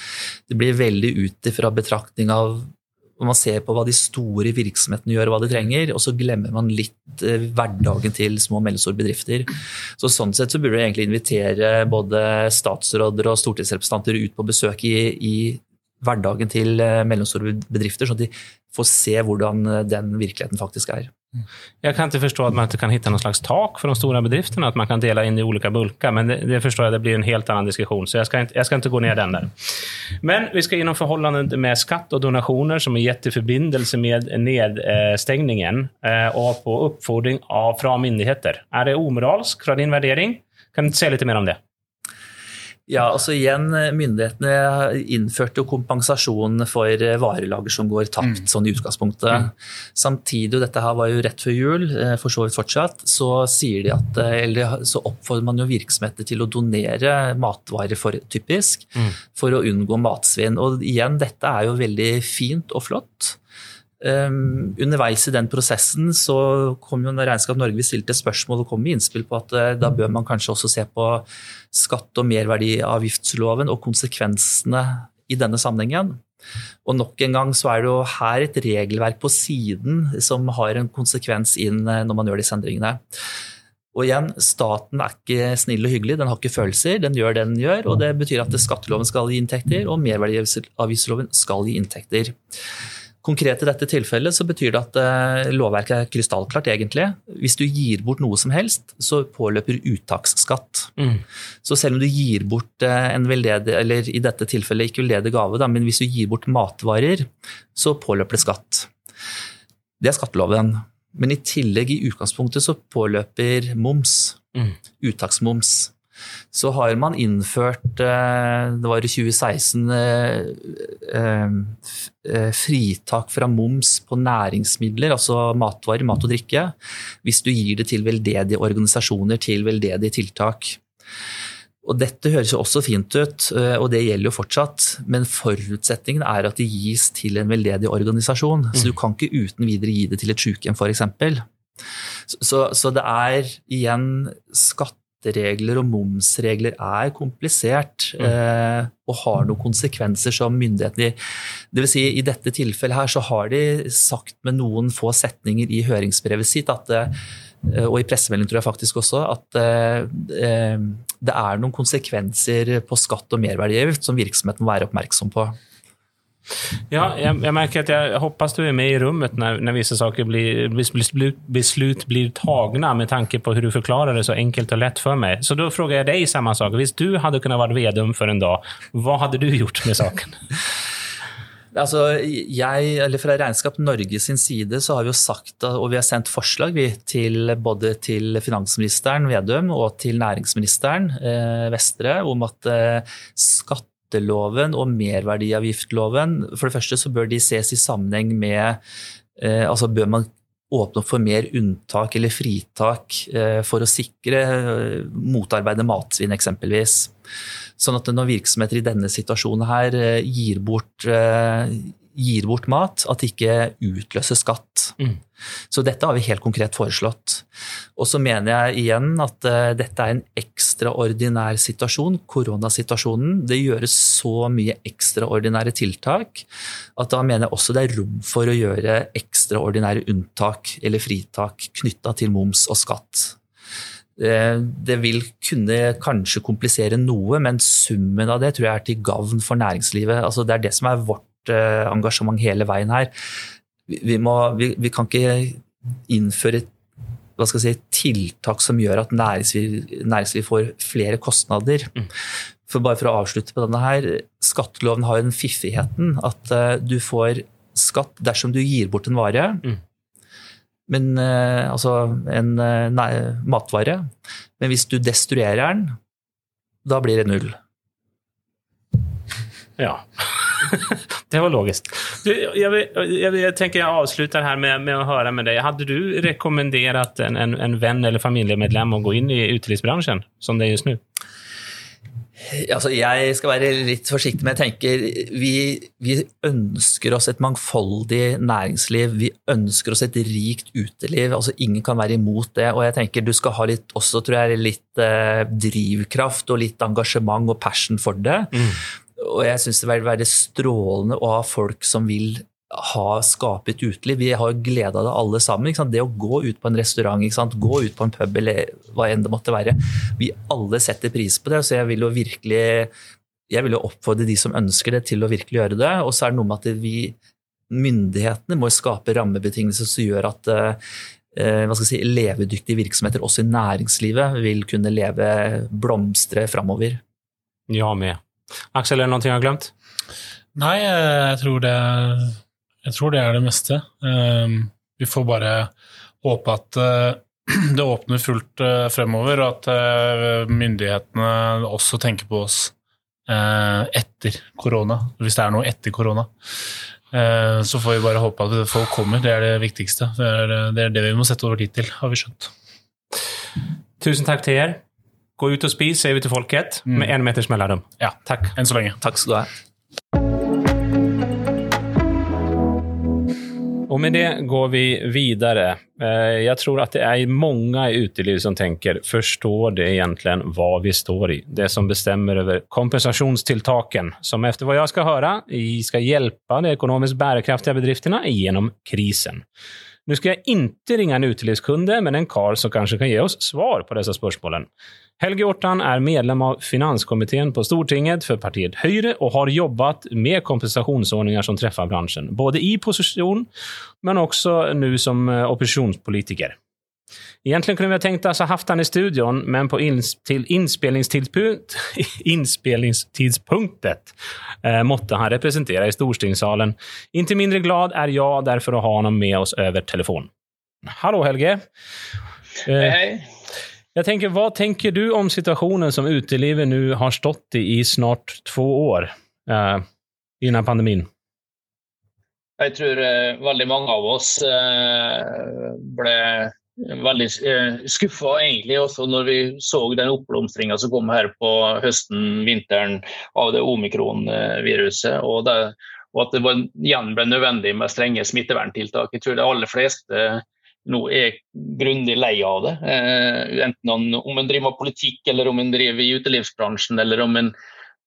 det blir veldig ut ifra betraktning av og man ser på hva de store virksomhetene gjør, og hva de trenger, og så glemmer man litt eh, hverdagen til små og mellomstore bedrifter. Så Sånn sett så burde vi egentlig invitere både statsråder og stortingsrepresentanter ut på besøk i, i hverdagen til eh, mellomstore bedrifter, sånn at de får se hvordan eh, den virkeligheten faktisk er. Jeg kan ikke forstå at man ikke kan finne noen slags tak for de store bedriftene, at man kan dele inn i ulike bulker, men det, det forstår jeg det blir en helt annen diskusjon, så jeg skal, ikke, jeg skal ikke gå ned den der. Men vi skal innom forholdet med skatt og donasjoner som er gitt i forbindelse med nedstengningen eh, og på oppfordring av, fra myndigheter. Er det umoralsk fra din vurdering? Kan du si litt mer om det? Ja, altså igjen, Myndighetene innførte jo kompensasjon for varelager som går tapt, mm. sånn i utgangspunktet. Mm. Samtidig, og dette her var jo rett før jul, eh, for så vidt fortsatt, så, sier de at, eh, eller, så oppfordrer man jo virksomheter til å donere matvarer, for, typisk, mm. for å unngå matsvinn. Og igjen, dette er jo veldig fint og flott. Um, underveis i den prosessen så kom jo Regnskap Norge vi stilte spørsmål og kom med innspill på at uh, da bør man kanskje også se på skatt- og merverdiavgiftsloven og konsekvensene i denne sammenhengen. Og nok en gang så er det jo her et regelverk på siden som har en konsekvens inn uh, når man gjør disse endringene. Og igjen, Staten er ikke snill og hyggelig, den har ikke følelser. Den gjør det den gjør, og det betyr at skatteloven skal gi inntekter, og merverdiavgiftsloven skal gi inntekter. Konkret i dette tilfellet så betyr det at eh, lovverket er krystallklart, egentlig. Hvis du gir bort noe som helst, så påløper uttaksskatt. Mm. Så selv om du gir bort eh, en veldedig, eller i dette tilfellet ikke veldedig gave, da, men hvis du gir bort matvarer, så påløper det skatt. Det er skatteloven. Men i tillegg, i utgangspunktet, så påløper moms. Mm. Uttaksmoms så har man innført eh, Det var i 2016 eh, eh, fritak fra moms på næringsmidler, altså matvarer, mat og drikke, hvis du gir det til veldedige organisasjoner, til veldedige tiltak. Og Dette høres jo også fint ut, og det gjelder jo fortsatt, men forutsetningen er at det gis til en veldedig organisasjon. Så du mm. kan ikke uten videre gi det til et sykehjem, f.eks. Så, så det er igjen skatt skatteregler og momsregler er komplisert mm. eh, og har noen konsekvenser som myndighetene Dvs. Si, I dette tilfellet her så har de sagt med noen få setninger i høringsbrevet sitt at eh, og i pressemeldingen tror jeg faktisk også, at eh, eh, det er noen konsekvenser på skatt og merverdiavgift som virksomheten må være oppmerksom på. Ja, jeg, jeg, merker at jeg håper du er med i rommet når, når visse saker blir, beslut, blir tagna med tanke på hvordan du forklarer det så enkelt og lett for meg. Så da spør jeg deg samme sak. Hvis du hadde kunnet være vedum for en dag, hva hadde du gjort med saken? Altså, jeg, eller Fra Regnskap Norge sin side så har vi jo sagt, og vi har sendt forslag vi, til både til finansministeren Vedum og til næringsministeren eh, Vestre om at eh, skatt skatteloven og merverdiavgiftloven For det første så bør de ses i sammenheng med eh, altså Bør man åpne opp for mer unntak eller fritak eh, for å sikre eh, motarbeide matsvinn, eksempelvis. Sånn at når virksomheter i denne situasjonen her gir bort gir bort mat, at det ikke utløser skatt. Mm. Så dette har vi helt konkret foreslått. Og så mener jeg igjen at uh, dette er en ekstraordinær situasjon, koronasituasjonen. Det gjøres så mye ekstraordinære tiltak at da mener jeg også det er rom for å gjøre ekstraordinære unntak eller fritak knytta til moms og skatt. Eh, det vil kunne kanskje komplisere noe, men summen av det tror jeg er til gavn for næringslivet. Altså det er det som er vårt engasjement hele veien her. Vi, må, vi, vi kan ikke innføre hva skal jeg si, tiltak som gjør at næringsliv, næringsliv får flere kostnader. Mm. For bare for å avslutte på denne her, Skatteloven har jo den fiffigheten at uh, du får skatt dersom du gir bort en vare. Mm. Men, uh, altså en uh, nei, matvare. Men hvis du destruerer den, da blir det null. Ja. det var logisk. Du, jeg, jeg, jeg, tenker jeg avslutter her med, med, å høre med deg. Hadde du rekommendert en, en, en venn eller familiemedlem å gå inn i utelivsbransjen, som det er just nå? Altså, jeg skal være litt forsiktig, men jeg tenker vi, vi, ønsker oss et mangfoldig næringsliv. Vi ønsker oss et rikt uteliv. altså Ingen kan være imot det. Og jeg tenker du skal ha litt, også, tror jeg, litt eh, drivkraft og litt engasjement og passion for det. Mm. Og jeg syns det vil være strålende å ha folk som vil ha skape et uteliv. Vi har glede av det alle sammen. Det å gå ut på en restaurant, gå ut på en pub eller hva enn det måtte være. Vi alle setter pris på det, så jeg vil jo virkelig jeg vil jo oppfordre de som ønsker det, til å virkelig gjøre det. Og så er det noe med at vi myndighetene må skape rammebetingelser som gjør at jeg si, levedyktige virksomheter også i næringslivet vil kunne leve, blomstre framover. Ja, med. Aksel, er det noe jeg har glemt? Nei, jeg tror det, jeg tror det er det meste. Vi får bare håpe at det åpner fullt fremover, og at myndighetene også tenker på oss etter korona, hvis det er noe etter korona. Eh, så får vi bare håpe at folk kommer. Det er det viktigste. Det det, er det vi må sette over tid til, har vi skjønt. Tusen takk til dere. Gå ut og spis, sier vi til folket, mm. med én meters mellomrom. Ja, takk. Enn så lenge. Takk skal du ha. Og med det går vi videre. Eh, jeg tror at det er mange i utelivet som tenker forstår det egentlig hva vi står i? Det som bestemmer over kompensasjonstiltakene, som etter hva jeg skal høre, skal hjelpe de økonomisk bærekraftige bedriftene gjennom krisen. Nå skal jeg ikke ringe en utelivskunde, men en karl som kanskje kan ge oss svar på disse spørsmålene. Helge Ortan er medlem av finanskommittén på Stortinget for partiet Høyre og har jobbat med kompensationsordningar som treffer branschen, både i position men også nu som eh, opposisjonspolitiker. Egentlig kunne vi ha tenkt oss å hatt han i studion, men på ins till inspelningstidpunkt, inspelningstidspunktet eh, måtte han representere i storstingssalen. Inte mindre glad er jeg derfor å ha honom med oss over telefon. Hallo, Helge. Eh, hei, hei. Jeg tenker, Hva tenker du om situasjonen som utelivet nu har stått i i snart två år eh, innan pandemin? Jag tror eh, väldigt många av oss eh, ble veldig eh, skuffa egentlig også når vi så den oppblomstringa som kom her på høsten, vinteren av det omikron-viruset. Og, og, at det var, igjen ble nødvendig med strenge smitteverntiltak. Jeg tror de aller fleste nå er grundig lei av det. Eh, enten om en driver med politikk, eller om en driver i utelivsbransjen, eller om en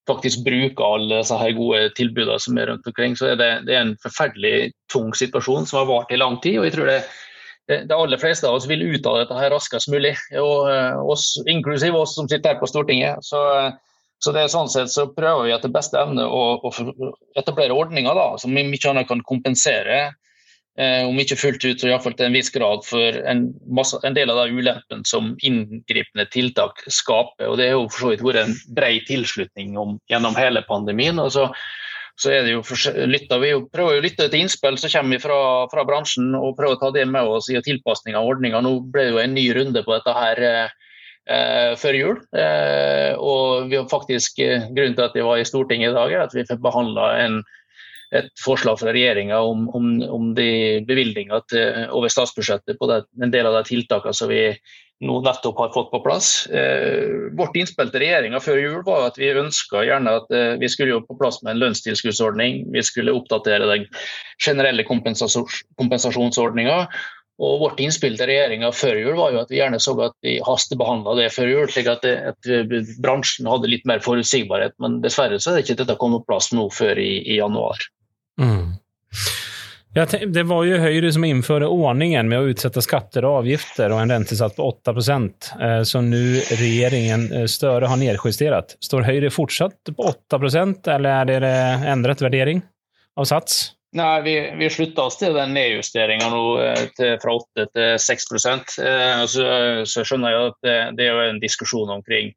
faktisk bruker alle disse her gode tilbudene som er rundt omkring, så er det, det er en forferdelig tung situasjon som har vart i lang tid. og jeg tror det de aller fleste av oss vil ut av dette her raskest mulig, og eh, oss, inklusiv oss som sitter her på Stortinget. Så, så det er sånn sett så prøver vi etter beste evne å, å etablere ordninger da, som mye annet kan kompensere Eh, om ikke fullt ut, så iallfall til en viss grad for en, masse, en del av de ulempene som inngripende tiltak skaper. og Det har jo for så vidt vært en bred tilslutning om, gjennom hele pandemien. og så, så er det jo, lytter, Vi prøver å lytte til innspill som kommer fra, fra, bransjen og prøver å ta det med oss i tilpasning av ordninga. Nå ble det jo en ny runde på dette her eh, før jul. Eh, og vi har faktisk, eh, Grunnen til at vi var i Stortinget i dag, er at vi fikk behandla et forslag fra regjeringa om, om, om, de bevilgninger over statsbudsjettet på det, en del av de tiltakene som vi nå nettopp har fått på plass. Eh, vårt innspill til regjeringa før jul var at vi ønska gjerne at eh, vi skulle jo på plass med en lønnstilskuddsordning. Vi skulle oppdatere den generelle kompensasjonsordninga. Og Vårt innspill til regjeringa før jul var jo at vi gjerne så at vi hastebehandla det før jul, slik at, det, at, bransjen hadde litt mer forutsigbarhet. Men dessverre så er det ikke dette kommet på plass nå før i, i januar. Mm. Det var jo Høyre som innførte ordningen med å utsette skatter og avgifter og en rentesats på 8 eh, som nå regjeringen eh, Støre har nedjustert. Står Høyre fortsatt på 8% eller er det endret vurdering av sats? Nei, Vi, vi slutta oss til den nedjusteringa eh, fra 8 til 6% så, så skjønner jeg at det, det er en diskusjon omkring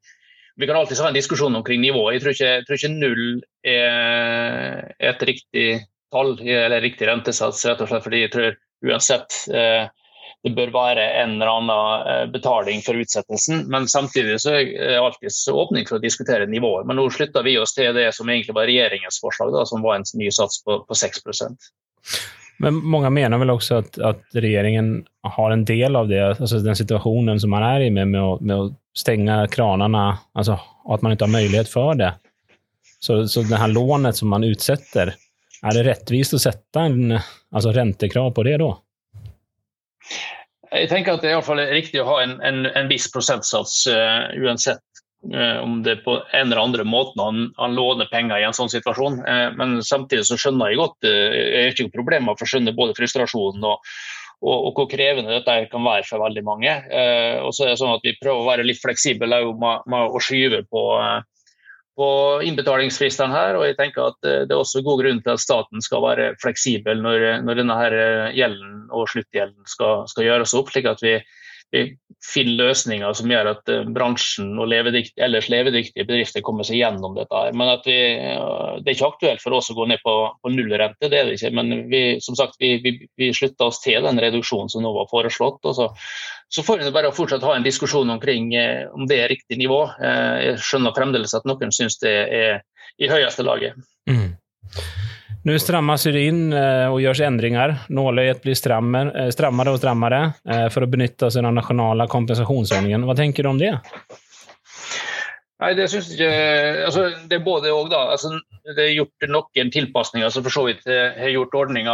vi kan alltid ha en diskusjon omkring nivået. Jeg tror ikke, jeg tror ikke null er et riktig tall, eller riktig rentesats, rett og slett fordi jeg tror uansett eh, det bør være en eller annen eh, betaling for utsettelsen. Men samtidig så er det alltid åpning for å diskutere nivået. Men nå slutter vi oss til det som egentlig var regjeringens forslag, da, som var en ny sats på, på 6% men mange mener vel også at, at, regjeringen har en del av det, altså den situasjonen som man er i med, med, å, med å stenge kranene, altså at man ikke har mulighet for det. Så, så det her lånet som man utsetter, er det rettvist å sette en altså rentekrav på det da? Jeg tenker at det er, i fall er riktig å ha en, en, en viss prosentsats uh, uansett uh, om det på en eller andre måten han, han låner penger i en sånn situasjon. Uh, men samtidig så skjønner jeg godt Jeg har ikke problemer for å skjønne både frustrasjonen og, og, og, hvor krevende dette kan være for veldig mange. og så er det sånn at Vi prøver å være litt fleksible med, med å skyve på på innbetalingsfristene her, og jeg tenker at det er også god grunn til at staten skal være fleksibel når, når denne her gjelden og sluttgjelden skal, skal gjøres opp, slik at vi finne løsninger som gjør at eh, bransjen og levedikt, ellers levedyktige bedrifter kommer seg gjennom dette. her. Men vi, Det er ikke aktuelt for oss å gå ned på, på nullrente, det er det ikke. Men vi, som sagt, vi, vi, vi slutta oss til den reduksjonen som nå var foreslått. og så, så får vi bare fortsatt ha en diskusjon omkring eh, om det er riktig nivå. Eh, jeg skjønner fremdeles at noen syns det er i høyeste laget. Mm. Nu strammas det in og och görs ändringar. Nåløyet blir strammere og strammare och strammare benytte för att benytta sig av den nasjonale kompensasjonsordningen. Hva tenker du om det? Nei, Det synes ikke, altså, det er både og. da. Altså, det er gjort noen tilpasninger som for så vidt har gjort ordninga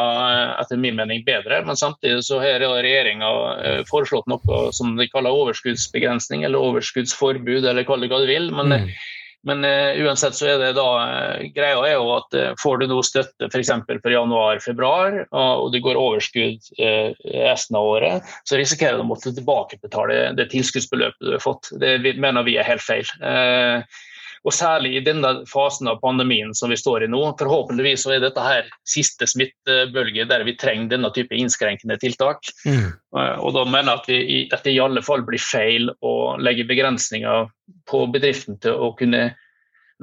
etter min mening bedre. Men samtidig så har regjeringa foreslått noe som de kaller overskuddsbegrensning eller overskuddsforbud, eller kall det hva du vil. men mm men uh, uansett så er det da uh, greia er jo at uh, får du nå støtte f.eks. For, for januar-februar, og du går overskudd resten av året, så risikerer du å måtte tilbakebetale det tilskuddsbeløpet du har fått. Det mener vi er helt feil. Og særlig i denne fasen av pandemien som vi står i nå. Forhåpentligvis så er dette her siste smittebølge der vi trenger denne type innskrenkende tiltak. Mm. Eh, og da mener jeg at, vi, at det i alle fall blir feil å legge begrensninger på bedriften til å kunne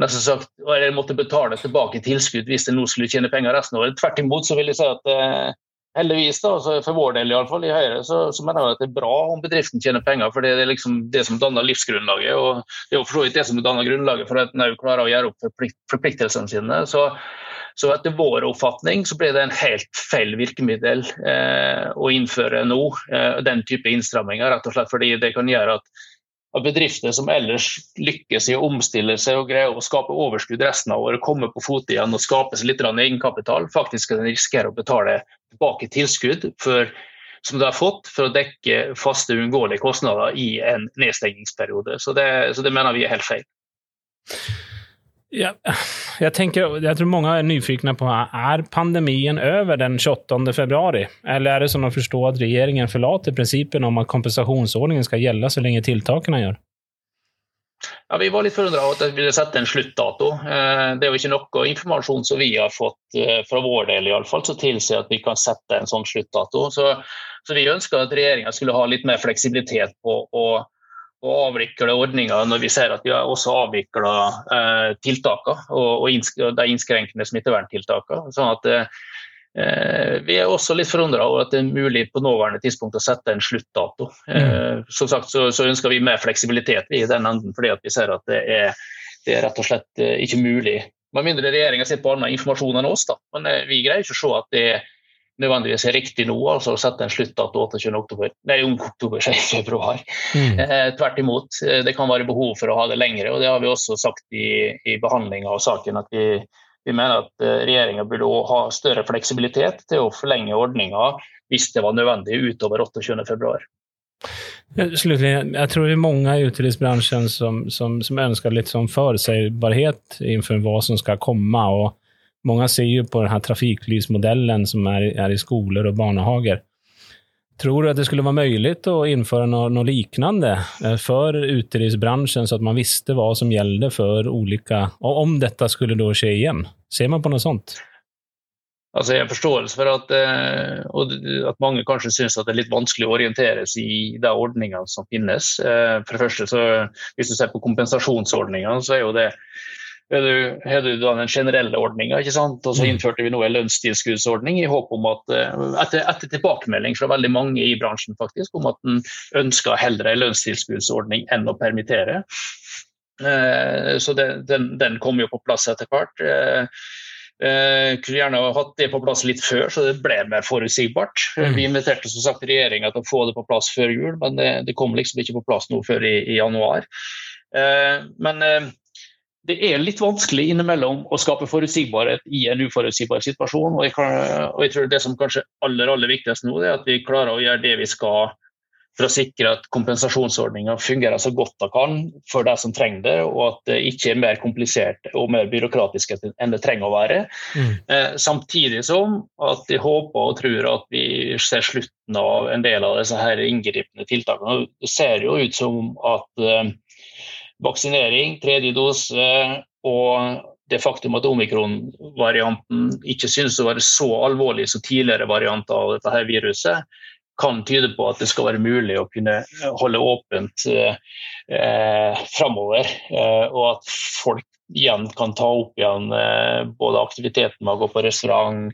nesten sagt, eller måtte betale tilbake tilskudd hvis det nå skulle tjene penger resten av året. Tvert imot så vil jeg si at eh, heldigvis, da, for vår del i, alle fall, i Høyre, så, så, mener jeg at det er bra om bedriften tjener penger. For det er liksom det som danner livsgrunnlaget. og Det er jo for så vidt det som danner grunnlaget for at en òg klarer å gjøre opp forplikt, forpliktelsene sine. Så, så, etter vår oppfatning så blir det en helt feil virkemiddel eh, å innføre nå, eh, den type innstramminger. Rett og slett fordi det kan gjøre at at bedrifter som ellers lykkes i å omstille seg og greier å skape overskudd resten av året, komme på fot igjen og skape seg litt egenkapital, faktisk kan risikere å betale tilbake tilskudd for, som de har fått for å dekke faste, uunngåelige kostnader i en nedstengningsperiode. Så det, så det mener vi er helt feil. Ja, jeg, tänker, jag tror mange er nyfikne på er pandemien over den 28. februari? Eller er det som å forstå at regjeringen forlater principen om at kompensasjonsordningen skal gjelde så lenge tiltakene gjør? Ja, Vi var litt forundra over at det ville sette en sluttdato. Eh, det er jo ikke noe informasjon som vi har fått eh, fra vår del i alle fall, som tilsier at vi kan sette en sånn sluttdato. Så, så vi ønsker at regjeringa skulle ha litt mer fleksibilitet på å å avvikle ordninga når vi ser at vi har også avvikla eh, tiltakene og, og innsk de innskrenkende smitteverntiltakene. Sånn at eh, vi er også litt forundra over at det er mulig på nåværende tidspunkt å sette en sluttdato. Mm. Eh, som sagt så, så, ønsker vi mer fleksibilitet i den enden, fordi vi ser at det er, det er rett og slett eh, ikke mulig. Med mindre regjeringa sitter på annen informasjon enn oss, da. men eh, vi greier ikke å se at det er nødvendigvis er riktig nå, altså å sette en sluttdato 28. oktober, nei, oktober, februar. Mm. Eh, tvert imot. Eh, det kan være behov for å ha det lengre, og det har vi også sagt i, i behandlinga av saken. at vi, vi mener at eh, regjeringa burde ha større fleksibilitet til å forlenge ordninga hvis det var nødvendig utover 28.2. Slutligen, jeg tror det er mange i utelivsbransjen som, som, som ønsker litt sånn forutsigbarhet innenfor hva som skal komme. og Många ser ju på den här trafiklysmodellen som är, är i skolor och barnehager. Tror du att det skulle vara möjligt att införa något, något liknande eh, för utelivsbranschen så att man visste vad som gällde för olika, om detta skulle då ske igen? Ser man på noe sånt? Altså, jeg har forståelse for at, eh, at mange kanskje syns det er litt vanskelig å orientere seg i de ordningene som finnes. Eh, for det første, så, Hvis du ser på kompensasjonsordningene, så er jo det har du da den generelle ordninga, og så mm. innførte vi nå en lønnstilskuddsordning i håp om at eh, etter, etter, tilbakemelding fra veldig mange i bransjen faktisk, om at en ønska heller en lønnstilskuddsordning enn å permittere. Eh, så den, den, den kom jo på plass etter hvert. Eh, kunne gjerne hatt det på plass litt før, så det ble mer forutsigbart. Mm. Vi inviterte som sagt regjeringa til å få det på plass før jul, men det, det kom liksom ikke på plass nå før i, i januar. Men det er litt vanskelig innimellom å skape forutsigbarhet i en uforutsigbar situasjon. Og jeg, kan, og jeg tror Det som kanskje aller aller viktigst nå, er at vi klarer å gjøre det vi skal for å sikre at kompensasjonsordninga fungerer så godt det kan for de som trenger det, og at det ikke er mer komplisert og mer byråkratisk enn det trenger å være. Mm. Eh, samtidig som at jeg håper og tror at vi ser slutten av en del av disse her inngripende tiltakene. Det ser jo ut som at eh, vaksinering, tredje dose Og det faktum at omikron-varianten ikke synes å være så alvorlig som tidligere varianter av dette her viruset, kan tyde på at det skal være mulig å kunne holde åpent eh, framover. Eh, og at folk igjen kan ta opp igjen eh, både aktiviteten med å gå på restaurant,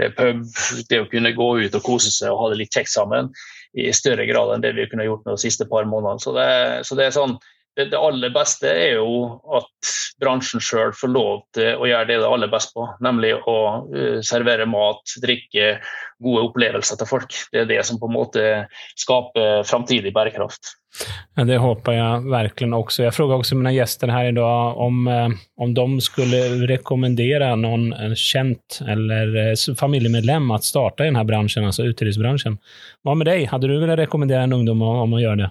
eh, pub, det å kunne gå ut og kose seg og ha det litt kjekt sammen i større grad enn det vi kunne gjort de siste par månedene. Så det, så det er sånn det, det, aller beste er jo at bransjen sjøl får lov til å gjøre det det er aller best på, nemlig å uh, servere mat, drikke, gode opplevelser til folk. Det er det som på en måte skaper framtidig bærekraft. Ja, det håper jeg virkelig også. Jeg spurte også mine gjester her i dag om, eh, om de skulle rekommendere noen kjent eller eh, familiemedlem å starte i denne bransjen, altså utelivsbransjen. Hva med deg? Hadde du villet rekommendere en ungdom om å gjøre det?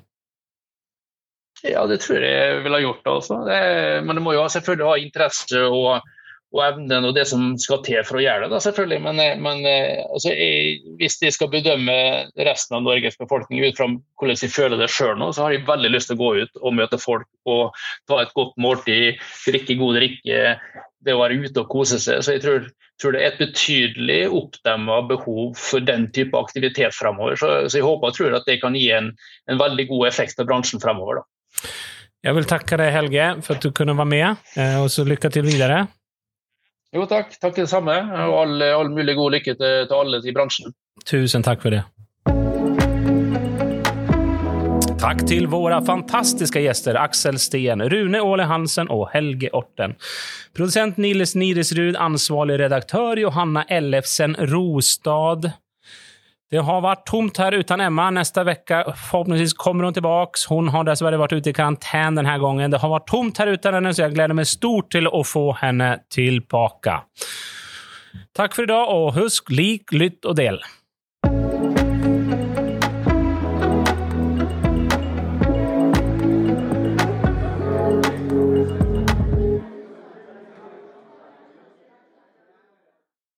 Ja, det tror jeg jeg ha gjort. Også. Det, men det må jo selvfølgelig ha interesse og, og evnen og det som skal til for å gjøre det. Da, selvfølgelig. Men, men altså, jeg, hvis jeg skal bedømme resten av Norges befolkning ut fra hvordan de føler det sjøl nå, så har jeg veldig lyst til å gå ut og møte folk og ta et godt måltid, drikke god drikke, det å være ute og kose seg. Så jeg tror, tror det er et betydelig oppdemma behov for den type aktivitet fremover. Så, så, jeg håper og tror at det kan gi en, en veldig god effekt av bransjen fremover. Da. Jeg vil takke deg, Helge, for at du kunne være med. Eh, og så lykke til videre. Jo, takk. Takk det samme. Og all, all mulig god lykke til, til alle i bransjen. Tusen takk for det. Takk til våre fantastiske gjester Aksel Steen, Rune Åle Hansen og Helge Orten. Produsent Nils Niresrud, ansvarlig redaktør Johanna Ellefsen Rostad. Det har vært tomt her uten Emma. Neste uke forhåpentligvis kommer hun tilbake. Hun har dessverre vært ute i karantän denne gangen. Det har vært tomt her uten henne, så jeg gleder meg stort til å få henne tilbake. Takk for i dag, og husk lik, lytt og del.